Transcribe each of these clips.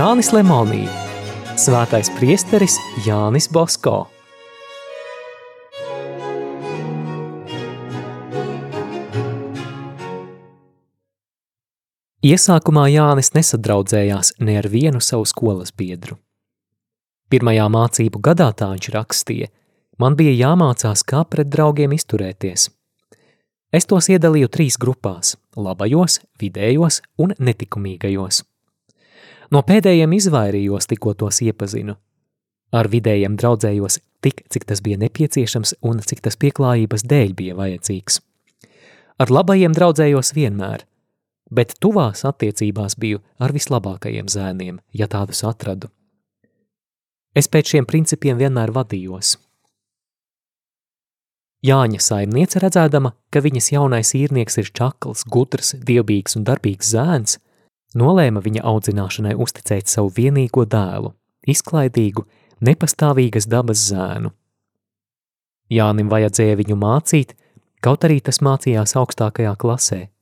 Jānis Lemonī, Svētais priesteris Jānis Bosko. Iesākumā Jānis nesadraudzējās ne ar vienu savu skolas biedru. Pirmajā mācību gadā tā viņš rakstīja, man bija jāmācās, kā pret draugiem izturēties. Es tos iedalīju trīs grupās – labajos, vidējos un netikumīgajos. No pēdējiem izvairījos, tikko tos iepazinu. Ar vidējiem draudzējos tik, cik tas bija nepieciešams un cik tas pieklājības dēļ bija vajadzīgs. Ar labajiem draudzējos vienmēr, bet tuvās attiecībās biju ar vislabākajiem zēniem, ja tādus atradu. Es pēc šiem principiem vienmēr vadījos. Jāņa saimniece redzēdama, ka viņas jaunais īrnieks ir čakls, gudrs, dievbīgs un darbīgs zēns, nolēma viņa audzināšanai uzticēt savu vienīgo dēlu, izklaidīgu, nepastāvīgas dabas zēnu. Jānim vajadzēja viņu mācīt, kaut arī tas mācījās augstākajā klasē –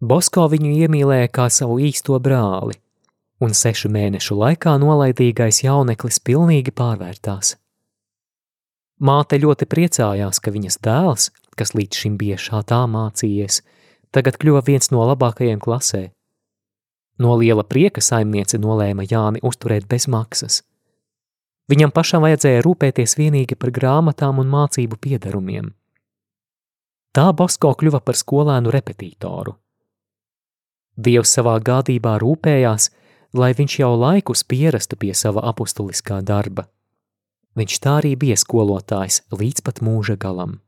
Bosko viņu iemīlēja kā savu īsto brāli, un sešu mēnešu laikā nolaidīgais jauneklis pilnīgi pārvērtās. Māte ļoti priecājās, ka viņas dēls, kas līdz šim bija šā tā mācījies, tagad kļuva viens no labākajiem klasē. No liela prieka saimniece nolēma Jāni uzturēt bez maksas. Viņam pašam vajadzēja rūpēties vienīgi par grāmatām un mācību piedarumiem. Tā Bosko kļuva par skolēnu repetītoru. Dievs savā gādībā rūpējās, lai viņš jau laikus pierastu pie sava apustuliskā darba. Viņš tā arī bija skolotājs līdz pat mūža galam.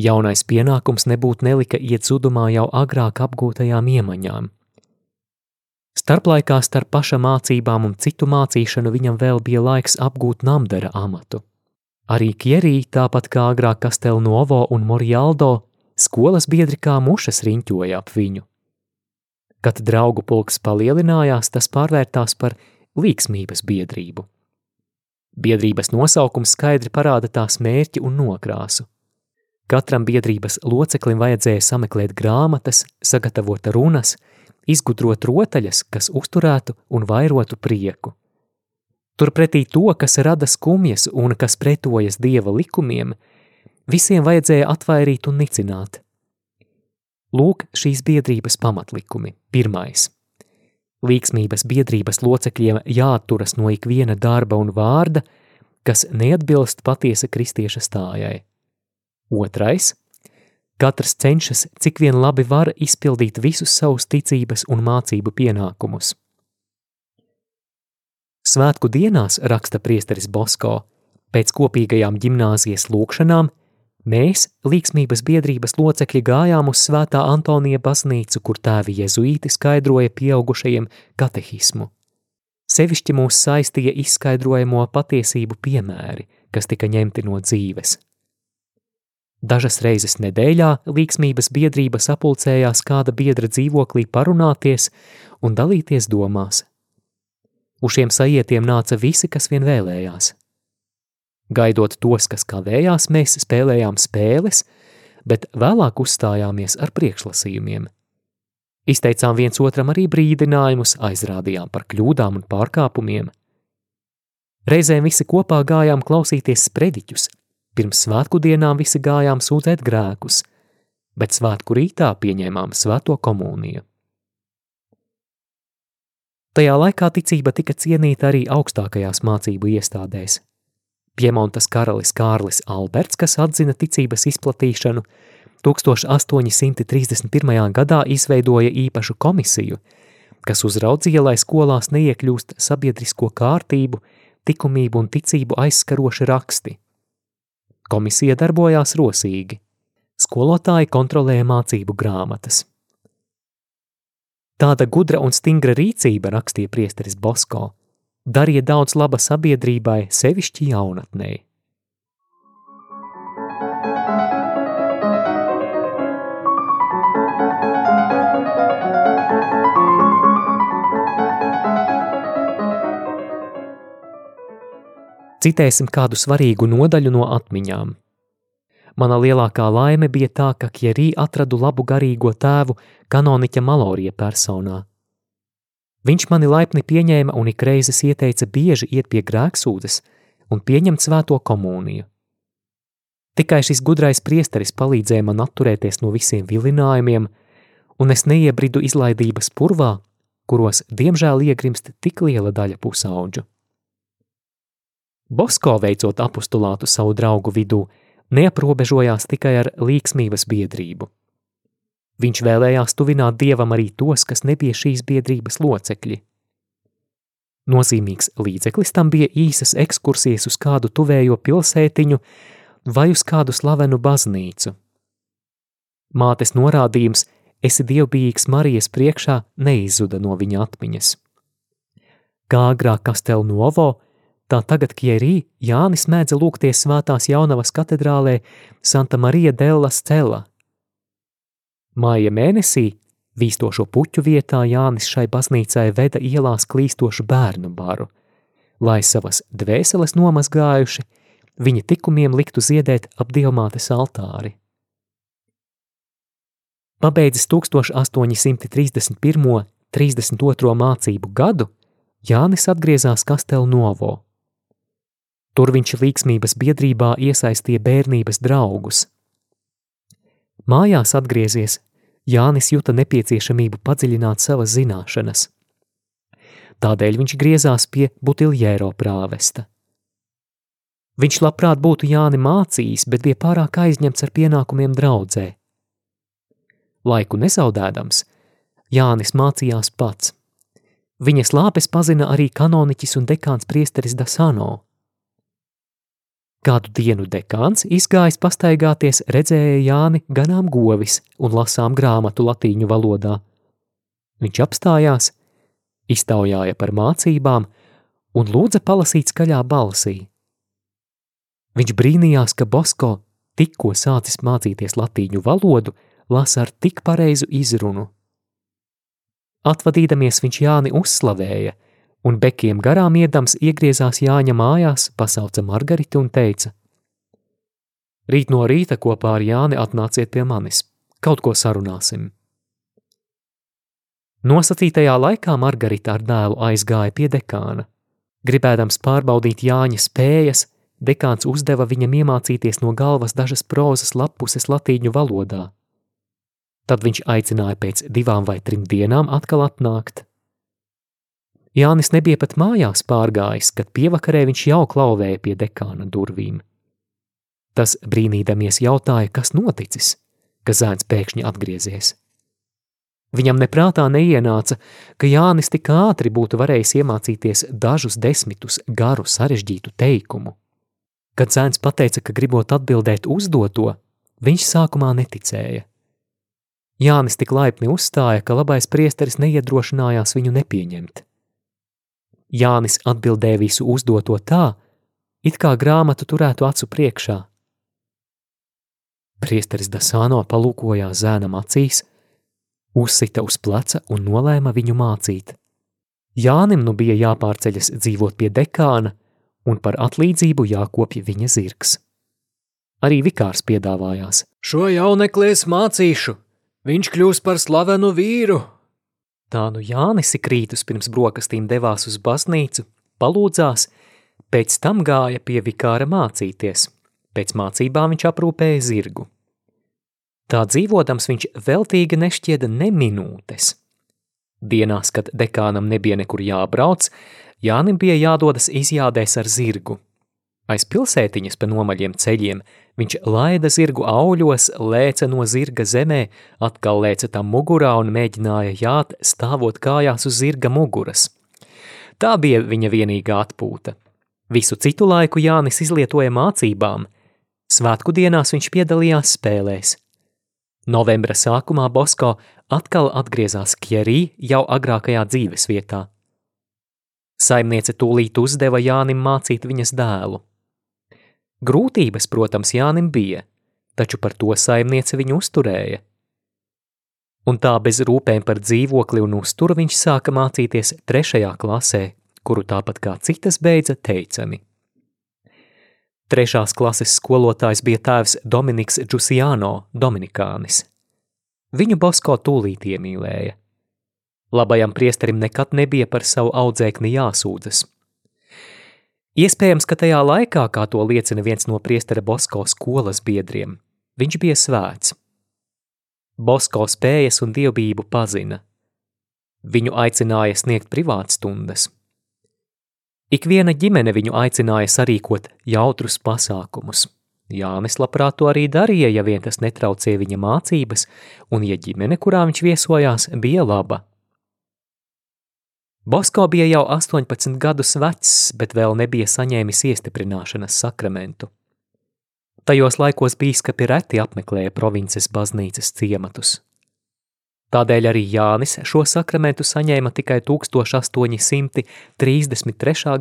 Jaunais pienākums nebūtu nelika iet zudumā jau agrāk apgūtajām iemaņām. Starplaikā starp paša mācībām un citu mācīšanu viņam vēl bija laiks apgūt namdara amatu. Arī Kierī, tāpat kā agrāk Kastelnovo un Morialdo, skolas biedri kā mušas riņķoja ap viņu. Kad draugu pulks palielinājās, tas pārvērtās par līksmības biedrību. Biedrības nosaukums skaidri parāda tās mērķi un nokrāsu. Katram biedrības loceklim vajadzēja sameklēt grāmatas, sagatavot runas, izgudrot rotaļas, kas uzturētu un vairotu prieku. Turpretī to, kas rada skumjas un kas pretojas dieva likumiem, visiem vajadzēja atvairīt un nicināt – Lūk, šīs biedrības pamatlikumi. Pirmais. Līksmības biedrības locekļiem jāatturas no ikviena darba un vārda, kas neatbilst patiesa kristieša stājai. Otrais. Katrs cenšas, cik vien labi var izpildīt visus savus ticības un mācību pienākumus. Svētku dienās, raksta priesteris Bosko, pēc kopīgajām ģimnāzijas lūkšanām – Mēs, līksmības biedrības locekļi, gājām uz Svētā Antonija baznīcu, kur tēvi jezuīti skaidroja pieaugušajiem katehismu. Sevišķi mūs saistīja izskaidrojamo patiesību piemēri, kas tika ņemti no dzīves. Dažas reizes nedēļā līksmības biedrība sapulcējās kāda biedra dzīvoklī parunāties un dalīties domās. Uz šiem sajietiem nāca visi, kas vien vēlējās – Gaidot tos, kas kavējās, mēs spēlējām spēles, bet vēlāk uzstājāmies ar priekšlasījumiem. Izteicām viens otram arī brīdinājumus, aizrādījām par kļūdām un pārkāpumiem. Reizēm visi kopā gājām klausīties sprediķus, pirms svētku dienām visi gājām sūdzēt grēkus, bet svētku rītā pieņēmām svēto komuniju. Tajā laikā ticība tika cienīta arī augstākajās mācību iestādēs – Piemontas karalis Kārlis Alberts, kas atzina ticības izplatīšanu, 1831. gadā izveidoja īpašu komisiju, kas uzraudzīja, lai skolās neiekļūst sabiedrisko kārtību, likumību un ticību aizskaroši raksti. Komisija darbojās rosīgi. Skolotāji kontrolēja mācību grāmatas. Tāda gudra un stingra rīcība, rakstīja priesteris Bosko, darīja daudz laba sabiedrībai, sevišķi jaunatnei. Citēsim kādu svarīgu nodaļu no atmiņām. Mana lielākā laime bija tā, ka Kjerī atradu labu garīgo tēvu kanoniķa Malorija personā – Viņš mani laipni pieņēma un ik reizes ieteica bieži iet pie grēksūdes un pieņemt svēto komuniju. Tikai šis gudrais priesteris palīdzēja man atturēties no visiem vilinājumiem, un es neiebridu izlaidības purvā, kuros diemžēl iegrimst tik liela daļa pusauģu. Bosko veicot apustulātu savu draugu vidū, neaprobežojās tikai ar līksmības biedrību. Viņš vēlējās tuvināt dievam arī tos, kas nebija šīs biedrības locekļi. Nozīmīgs līdzeklis tam bija īsas ekskursijas uz kādu tuvējo pilsētiņu vai uz kādu slavenu baznīcu. Mātes norādījums esi dievbijīgs Marijas priekšā neizzuda no viņa atmiņas. Kā agrāk Kastel Novo, tā tagad Kjerī Jānis mēdza lūgties svētās jaunavas katedrālē Santa Marija della Stella. Māja mēnesī vīstošo puķu vietā Jānis šai baznīcai veda ielās klīstošu bērnu baru, lai savas dvēseles nomazgājuši, viņa tikumiem liktu ziedēt ap dievmātes altāri. Pabeidzis 1831. 32. mācību gadu, Jānis atgriezās Kastelu Novo. Tur viņš līksmības biedrībā iesaistīja bērnības draugus. Mājās atgriezies, Jānis juta nepieciešamību padziļināt savas zināšanas. Tādēļ viņš griezās pie Butiljēro prāvesta. Viņš labprāt būtu Jāni mācījis, bet bija pārāk aizņemts ar pienākumiem draudzē. Laiku nezaudēdams, Jānis mācījās pats. Viņas lāpes pazina arī kanoniķis un dekāns priesteris Dasano. Kādu dienu dekāns izgājis pastaigāties, redzēja Jāni ganām govis un lasām grāmatu latīņu valodā. Viņš apstājās, iztaujāja par mācībām un lūdza palasīt skaļā balsī. Viņš brīnījās, ka Bosko tikko sācis mācīties latīņu valodu, lasa ar tik pareizu izrunu. Atvadīdamies viņš Jāni uzslavēja, un bekiem garām iedams iegriezās Jāņa mājās, pasauca Margariti un teica: Rīt no rīta kopā ar Jāni atnāciet pie manis, kaut ko sarunāsim. Nosacītajā laikā Margarita ar dēlu aizgāja pie dekāna. Gribēdams pārbaudīt Jāņa spējas, dekāns uzdeva viņam iemācīties no galvas dažas prozas lapuses latīņu valodā. Tad viņš aicināja pēc divām vai trim dienām atkal atnākt. Jānis nebija pat mājās pārgājis, kad pievakarē viņš jau klauvēja pie dekāna durvīm. Tas brīnīdamies jautāja, kas noticis, ka zēns pēkšņi atgriezies. Viņam neprātā neienāca, ka Jānis tik ātri būtu varējis iemācīties dažus desmitus garu sarežģītu teikumu. Kad zēns pateica, ka gribot atbildēt uzdoto, viņš sākumā neticēja. Jānis tik laipni uzstāja, ka labais priesteris neiedrošinājās viņu nepieņemt. Jānis atbildēja visu uzdoto tā, it kā grāmatu turētu acu priekšā. Priesteris Dasāno palūkojās zēnam acīs, uzsita uz pleca un nolēma viņu mācīt. Jānim nu bija jāpārceļas dzīvot pie dekāna, un par atlīdzību jākopja viņa zirgs. Arī vikārs piedāvājās. Šo jaunekli es mācīšu, viņš kļūs par slavenu vīru. Tā nu Jānis krītus pirms brokastīm devās uz baznīcu, palūdzās, pēc tam gāja pie vikāra mācīties. Pēc mācībām viņš aprūpēja zirgu. Tā dzīvodams viņš veltīgi nešķieda ne minūtes. Dienās, kad dekānam nebija nekur jābrauc, Jānim bija jādodas izjādēs ar zirgu. Aiz pilsētiņas pa nomaļiem ceļiem viņš laida zirgu auļos, lēca no zirga zemē, atkal lēca tam mugurā un mēģināja jāt, stāvot kājās uz zirga muguras. Tā bija viņa vienīgā atpūta. Visu citu laiku Jānis izlietoja mācībām. Svētku dienās viņš piedalījās spēlēs. Novembra sākumā Bosko atkal atgriezās Kjerī jau agrākajā dzīves vietā. Saimniece tūlīt uzdeva Jānim mācīt viņas dēlu. Grūtības, protams, Jānim bija, taču par to saimniece viņu uzturēja. Un tā bez rūpēm par dzīvokli un uzturu viņš sāka mācīties trešajā klasē, kuru tāpat kā citas beidza teicami. Trešās klases skolotājs bija tēvs Dominiks Džusiano, Dominikānis. Viņu Bosko tūlīt iemīlēja. Labajam priesterim nekad nebija par savu audzēkni jāsūdzas. Iespējams, ka tajā laikā, kā to liecina viens no priestera Bosko skolas biedriem, viņš bija svēts. Bosko spējas un dievbijību pazina. Viņu aicināja sniegt privātstundas. Ikviena ģimene viņu aicināja sarīkot jautrus pasākumus. Jānis labprāt to arī darīja, ja vien tas netraucēja viņa mācības, un ja ģimene, kurā viņš viesojās, bija laba. Bosko bija jau 18 gadus vecs, bet vēl nebija saņēmis iestiprināšanas sakramentu. Tajos laikos bīskapi reti apmeklēja provinces baznīcas ciematus. Tādēļ arī Jānis šo sakramentu saņēma tikai 1833.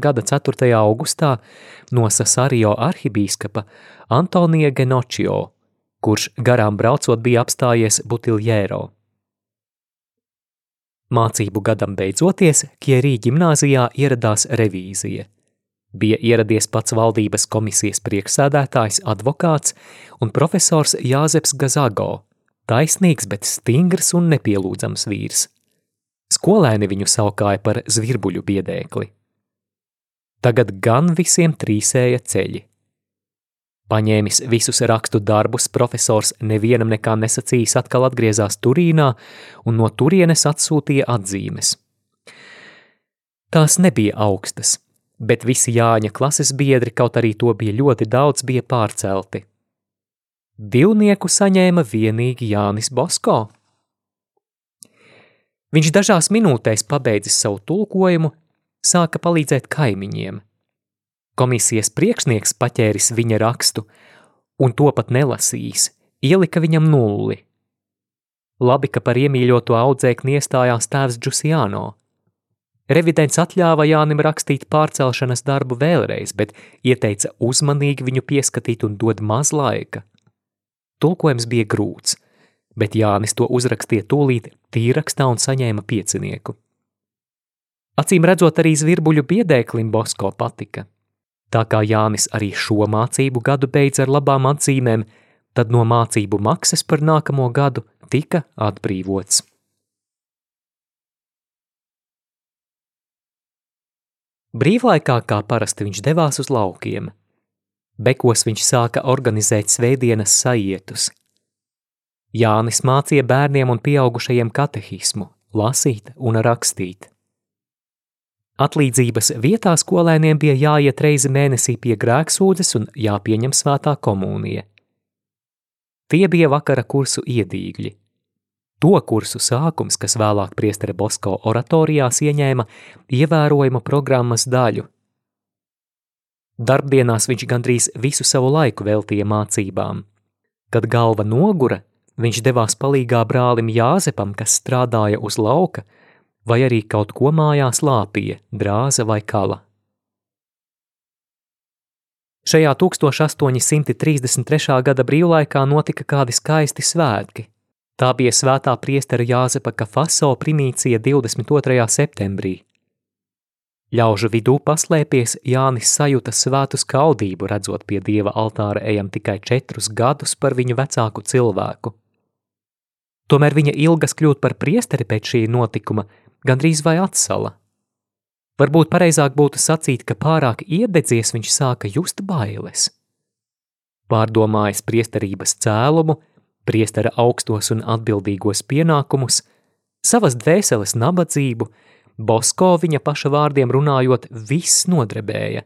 gada 4. augustā no Sasario arhibīskapa Antonija Genočio, kurš garām braucot bija apstājies Butiljēro. Mācību gadam beidzoties, Kierī ģimnāzijā ieradās revīzija. Bija ieradies pats valdības komisijas priekšsēdētājs, advokāts un profesors Jāzeps Gazago – taisnīgs, bet stingrs un nepielūdzams vīrs. Skolēni viņu saukāja par zvirbuļu biedēkli. Tagad gan visiem trīsēja ceļi. Paņēmis visus rakstu darbus, profesors nevienam nekā nesacījis atkal atgriezās Turīnā un no turienes atsūtīja atzīmes. Tās nebija augstas, bet visi Jāņa klases biedri, kaut arī to bija ļoti daudz, bija pārcelti. Divnieku saņēma vienīgi Jānis Bosko. Viņš dažās minūtēs pabeidzis savu tulkojumu, sāka palīdzēt kaimiņiem. Komisijas priekšnieks paķēris viņa rakstu un to pat nelasījis, ielika viņam nulli. Labi, ka par iemīļoto audzēkni iestājās tēvs Džusiāno. Revidents atļāva Jānim rakstīt pārcelšanas darbu vēlreiz, bet ieteica uzmanīgi viņu pieskatīt un dod maz laika. Tulkojums bija grūts, bet Jānis to uzrakstīja tūlīt tīrakstā un saņēma piecinieku. Acīm redzot, arī zvirbuļu biedēklim Bosko patika. Tā kā Jānis arī šo mācību gadu beidz ar labām atzīmēm, tad no mācību maksas par nākamo gadu tika atbrīvots. Brīvlaikā, kā parasti, viņš devās uz laukiem – Bekos viņš sāka organizēt svētdienas sajietus. Jānis mācīja bērniem un pieaugušajiem katehismu, lasīt un rakstīt. Atlīdzības vietā skolēniem bija jāiet reizi mēnesī pie grēksūdzes un jāpieņem svētā komunija. Tie bija vakara kursu iedīgļi. To kursu sākums, kas vēlāk priestera Bosko oratorijās ieņēma ievērojumu programmas daļu – Darbdienās viņš gandrīz visu savu laiku veltīja mācībām. Kad galva nogura, viņš devās palīgā brālim Jāzepam, kas strādāja uz lauka, vai arī kaut ko mājās lāpīja, drāza vai kala. Šajā 1833. gada brīvlaikā notika kādi skaisti svētki. Tā bija svētā priestera Jāzepa Kafaso primīcija 22. septembrī, Ļaužu vidū paslēpies Jānis sajūta svētu skaudību, redzot pie dieva altāra ejam tikai četrus gadus par viņu vecāku cilvēku. Tomēr viņa ilgas kļūt par priesteri pēc šī notikuma gandrīz vai atsala. Varbūt pareizāk būtu sacīt, ka pārāk iededzies viņš sāka just bailes. Pārdomājis priesterības cēlumu, priestera augstos un atbildīgos pienākumus, savas dvēseles nabadzību – Bosko viņa paša vārdiem runājot, viss nodrebēja.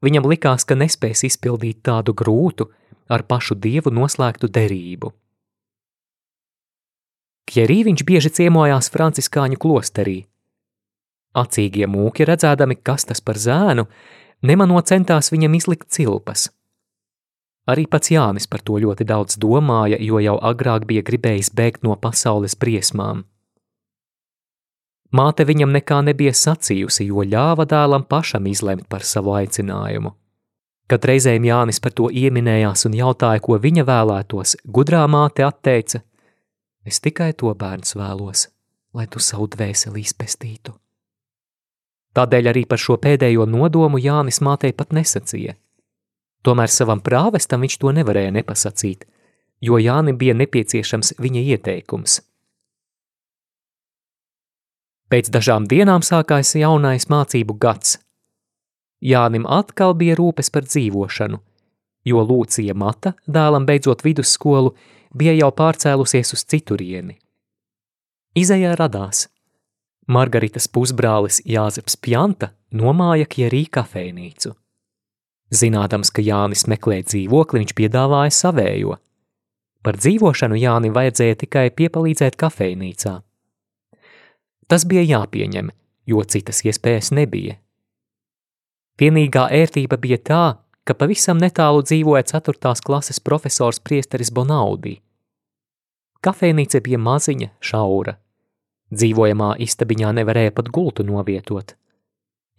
Viņam likās, ka nespēs izpildīt tādu grūtu, ar pašu dievu noslēgtu derību. Kjerī viņš bieži ciemojās franciskāņu klosterī. Acīgie mūki redzēdami, kas tas par zēnu, nemano centās viņam izlikt cilpas. Arī pats Jānis par to ļoti daudz domāja, jo jau agrāk bija gribējis bēgt no pasaules briesmām. Māte viņam nekā nebija sacījusi, jo ļāva dēlam pašam izlemt par savu aicinājumu. Kad reizēm Jānis par to ieminējās un jautāja, ko viņa vēlētos, gudrā māte atteica: Es tikai to bērns vēlos, lai tu savu dvēseli izpestītu. Tādēļ arī par šo pēdējo nodomu Jānis mātei pat nesacīja. Tomēr savam prāvestam viņš to nevarēja nepasacīt, jo Jānim bija nepieciešams viņa ieteikums – Pēc dažām dienām sākās jaunais mācību gads. Jānim atkal bija rūpes par dzīvošanu, jo Lūcija Mata, dēlam beidzot vidusskolu, bija jau pārcēlusies uz citurieni. Izējā radās. Margaritas pusbrālis Jāzeps Pjanta nomāja Kjerī kafejnīcu. Zinādams, ka Jānis meklē dzīvokli, viņš piedāvāja savējo. Par dzīvošanu Jānim vajadzēja tikai piepalīdzēt kafejnīcā. Tas bija jāpieņem, jo citas iespējas nebija. Vienīgā ērtība bija tā, ka pavisam netālu dzīvoja 4. klases profesors priesteris Bonaudī. Kafejnīca bija maziņa, šaura. Dzīvojamā istabiņā nevarēja pat gultu novietot.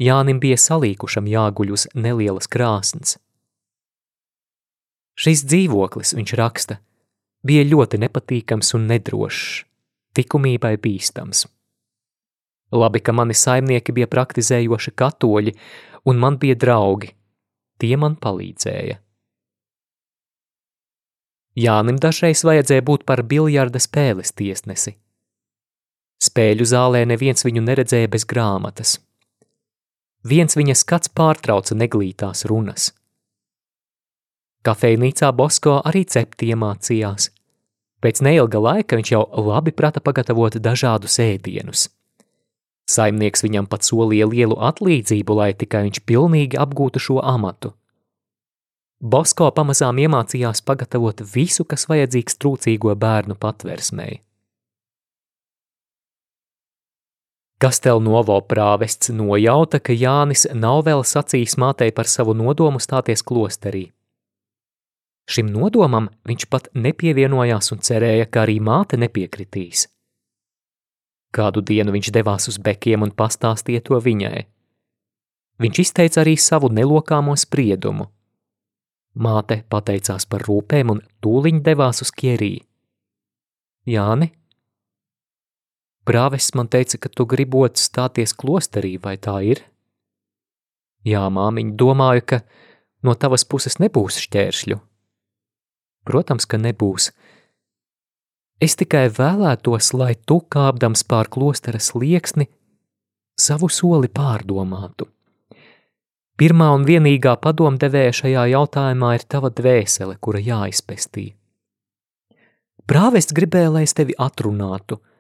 Jānim bija salīkušam jāguļ uz nelielas krāsnes. Šis dzīvoklis, viņš raksta, bija ļoti nepatīkams un nedrošs, likumībai bīstams. Labi, ka mani saimnieki bija praktizējoši katoļi, un man bija draugi. Tie man palīdzēja. Jānim dažreiz vajadzēja būt par biljarda spēles tiesnesi. Spēļu zālē neviens viņu neredzēja bez grāmatas. Viens viņa skats pārtrauca neglītās runas. Kafejnīcā Bosko arī cept iemācījās. Pēc neilga laika viņš jau labi prata pagatavot dažādus ēdienus. Saimnieks viņam pat solīja lielu atlīdzību, lai tikai viņš pilnīgi apgūtu šo amatu. Bosko pamazām iemācījās pagatavot visu, kas vajadzīgs trūcīgo bērnu patversmei. Kastelnovo prāvests nojauta, ka Jānis nav vēl sacījis mātei par savu nodomu stāties klosterī. Šim nodomam viņš pat nepievienojās un cerēja, ka arī māte nepiekritīs. Kādu dienu viņš devās uz bekiem un pastāstīja to viņai. Viņš izteica arī savu nelokāmo spriedumu. Māte pateicās par rūpēm un tūliņ devās uz Kierī. Jāni, Prāvests man teica, ka tu gribot stāties klosterī, vai tā ir? Jā, māmiņa, domāju, ka no tavas puses nebūs šķēršļu. Protams, ka nebūs. Es tikai vēlētos, lai tu, kāpdams pār klostera slieksni, savu soli pārdomātu. Pirmā un vienīgā padomdevēja šajā jautājumā ir tava dvēsele, kura jāizpestī. Prāvests gribēja, lai es tevi atrunātu –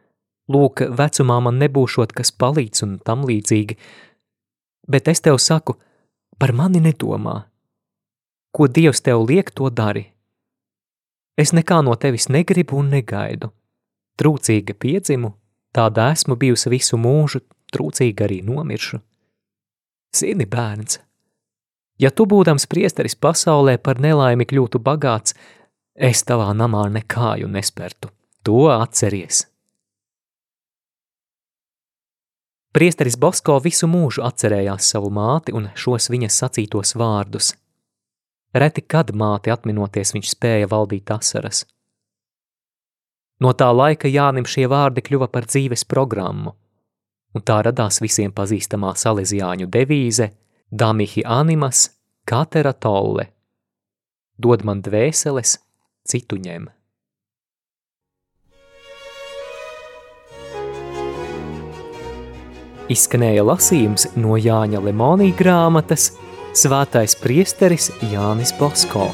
lūk, vecumā man nebūšot kas palīdz un tam līdzīgi, bet es tev saku, par mani nedomā. Ko Dievs tev liek, to dari. Es nekā no tevis negribu un negaidu. Trūcīga piedzimu, tāda esmu bijusi visu mūžu, trūcīga arī nomiršu. Zini, bērns, ja tu būdams priesteris pasaulē par nelaimi kļūtu bagāts, es tavā namā nekāju nespertu. To atceries! Priesteris Bosko visu mūžu atcerējās savu māti un šos viņas sacītos vārdus. Reti kad māti atminoties viņš spēja valdīt asaras. No tā laika Jānim šie vārdi kļuva par dzīves programmu, un tā radās visiem pazīstamā salesiāņu devīze Damihi animas, katera tolle. Dod man dvēseles, citu ņem. izskanēja lasījums no Jāņa Lemonī grāmatas Svētais priesteris Jānis Bosko.